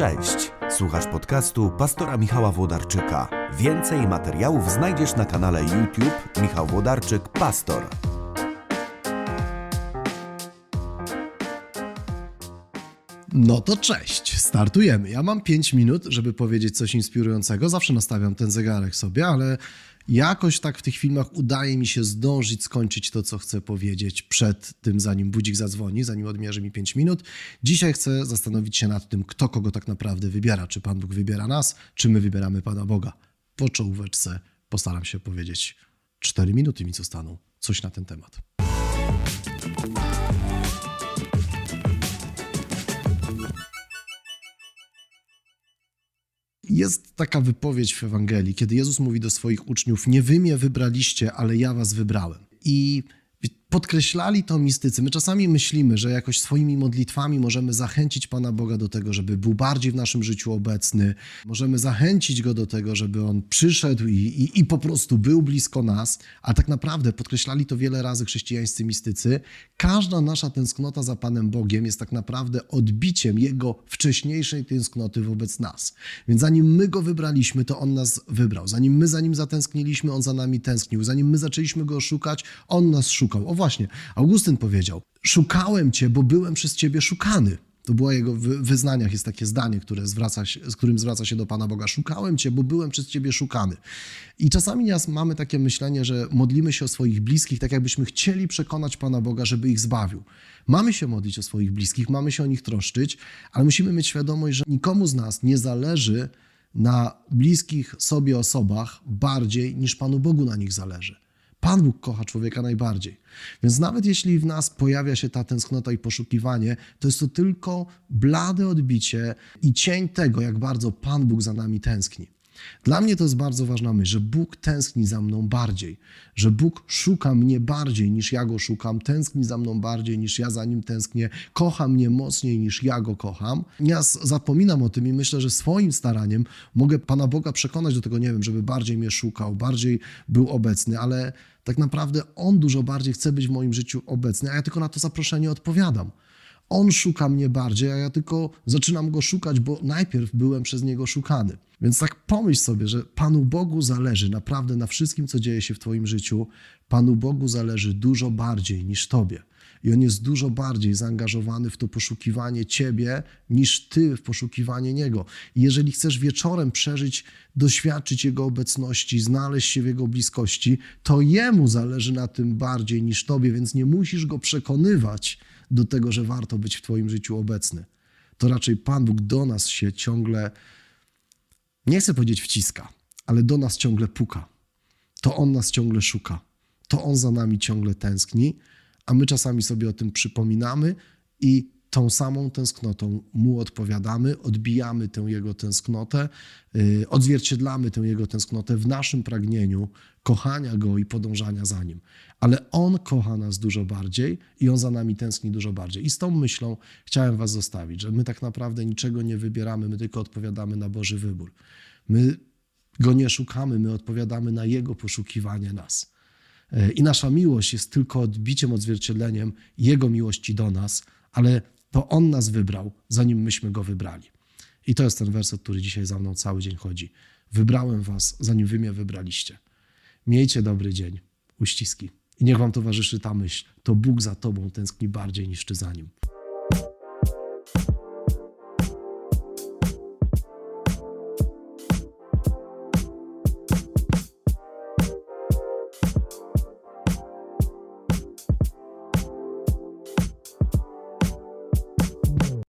Cześć, słuchasz podcastu pastora Michała Włodarczyka. Więcej materiałów znajdziesz na kanale YouTube Michał Włodarczyk Pastor. No to cześć, startujemy. Ja mam 5 minut, żeby powiedzieć coś inspirującego. Zawsze nastawiam ten zegarek sobie, ale jakoś tak w tych filmach udaje mi się zdążyć skończyć to, co chcę powiedzieć przed tym, zanim budzik zadzwoni, zanim odmierzy mi 5 minut. Dzisiaj chcę zastanowić się nad tym, kto kogo tak naprawdę wybiera. Czy Pan Bóg wybiera nas, czy my wybieramy Pana Boga. Po czołóweczce postaram się powiedzieć 4 minuty mi zostaną. Coś na ten temat. Jest taka wypowiedź w Ewangelii, kiedy Jezus mówi do swoich uczniów: Nie wy mnie wybraliście, ale ja was wybrałem. I podkreślali to mistycy. My czasami myślimy, że jakoś swoimi modlitwami możemy zachęcić Pana Boga do tego, żeby był bardziej w naszym życiu obecny. Możemy zachęcić Go do tego, żeby On przyszedł i, i, i po prostu był blisko nas. A tak naprawdę, podkreślali to wiele razy chrześcijańscy mistycy, każda nasza tęsknota za Panem Bogiem jest tak naprawdę odbiciem Jego wcześniejszej tęsknoty wobec nas. Więc zanim my Go wybraliśmy, to On nas wybrał. Zanim my za Nim zatęskniliśmy, On za nami tęsknił. Zanim my zaczęliśmy Go szukać, On nas szukał. Właśnie, Augustyn powiedział: Szukałem cię, bo byłem przez ciebie szukany. To było jego wyznaniach, jest takie zdanie, które zwraca się, z którym zwraca się do Pana Boga. Szukałem Cię, bo byłem przez Ciebie szukany. I czasami nas mamy takie myślenie, że modlimy się o swoich bliskich, tak jakbyśmy chcieli przekonać Pana Boga, żeby ich zbawił. Mamy się modlić o swoich bliskich, mamy się o nich troszczyć, ale musimy mieć świadomość, że nikomu z nas nie zależy na bliskich sobie osobach bardziej niż Panu Bogu na nich zależy. Pan Bóg kocha człowieka najbardziej. Więc nawet jeśli w nas pojawia się ta tęsknota i poszukiwanie, to jest to tylko blade odbicie i cień tego, jak bardzo Pan Bóg za nami tęskni. Dla mnie to jest bardzo ważna myśl, że Bóg tęskni za mną bardziej, że Bóg szuka mnie bardziej niż ja go szukam, tęskni za mną bardziej niż ja za nim tęsknię, kocha mnie mocniej niż ja go kocham. Ja zapominam o tym i myślę, że swoim staraniem mogę Pana Boga przekonać do tego, nie wiem, żeby bardziej mnie szukał, bardziej był obecny, ale tak naprawdę On dużo bardziej chce być w moim życiu obecny, a ja tylko na to zaproszenie odpowiadam. On szuka mnie bardziej, a ja tylko zaczynam go szukać, bo najpierw byłem przez niego szukany. Więc tak pomyśl sobie, że Panu Bogu zależy naprawdę na wszystkim, co dzieje się w Twoim życiu. Panu Bogu zależy dużo bardziej niż Tobie. I on jest dużo bardziej zaangażowany w to poszukiwanie Ciebie niż Ty w poszukiwanie Niego. I jeżeli chcesz wieczorem przeżyć, doświadczyć Jego obecności, znaleźć się w Jego bliskości, to Jemu zależy na tym bardziej niż Tobie, więc nie musisz Go przekonywać do tego, że warto być w Twoim życiu obecny. To raczej Pan Bóg do nas się ciągle, nie chcę powiedzieć wciska, ale do nas ciągle puka. To On nas ciągle szuka. To On za nami ciągle tęskni a my czasami sobie o tym przypominamy i tą samą tęsknotą mu odpowiadamy, odbijamy tę jego tęsknotę, yy, odzwierciedlamy tę jego tęsknotę w naszym pragnieniu kochania go i podążania za nim. Ale on kocha nas dużo bardziej i on za nami tęskni dużo bardziej. I z tą myślą chciałem Was zostawić, że my tak naprawdę niczego nie wybieramy, my tylko odpowiadamy na Boży wybór. My go nie szukamy, my odpowiadamy na jego poszukiwanie nas. E, I nasza miłość jest tylko odbiciem, odzwierciedleniem Jego miłości do nas, ale to On nas wybrał, zanim myśmy Go wybrali. I to jest ten werset, który dzisiaj za mną cały dzień chodzi. Wybrałem Was, zanim Wy mnie wybraliście. Miejcie dobry dzień. Uściski. I niech Wam towarzyszy ta myśl. To Bóg za Tobą tęskni bardziej niż Ty za Nim.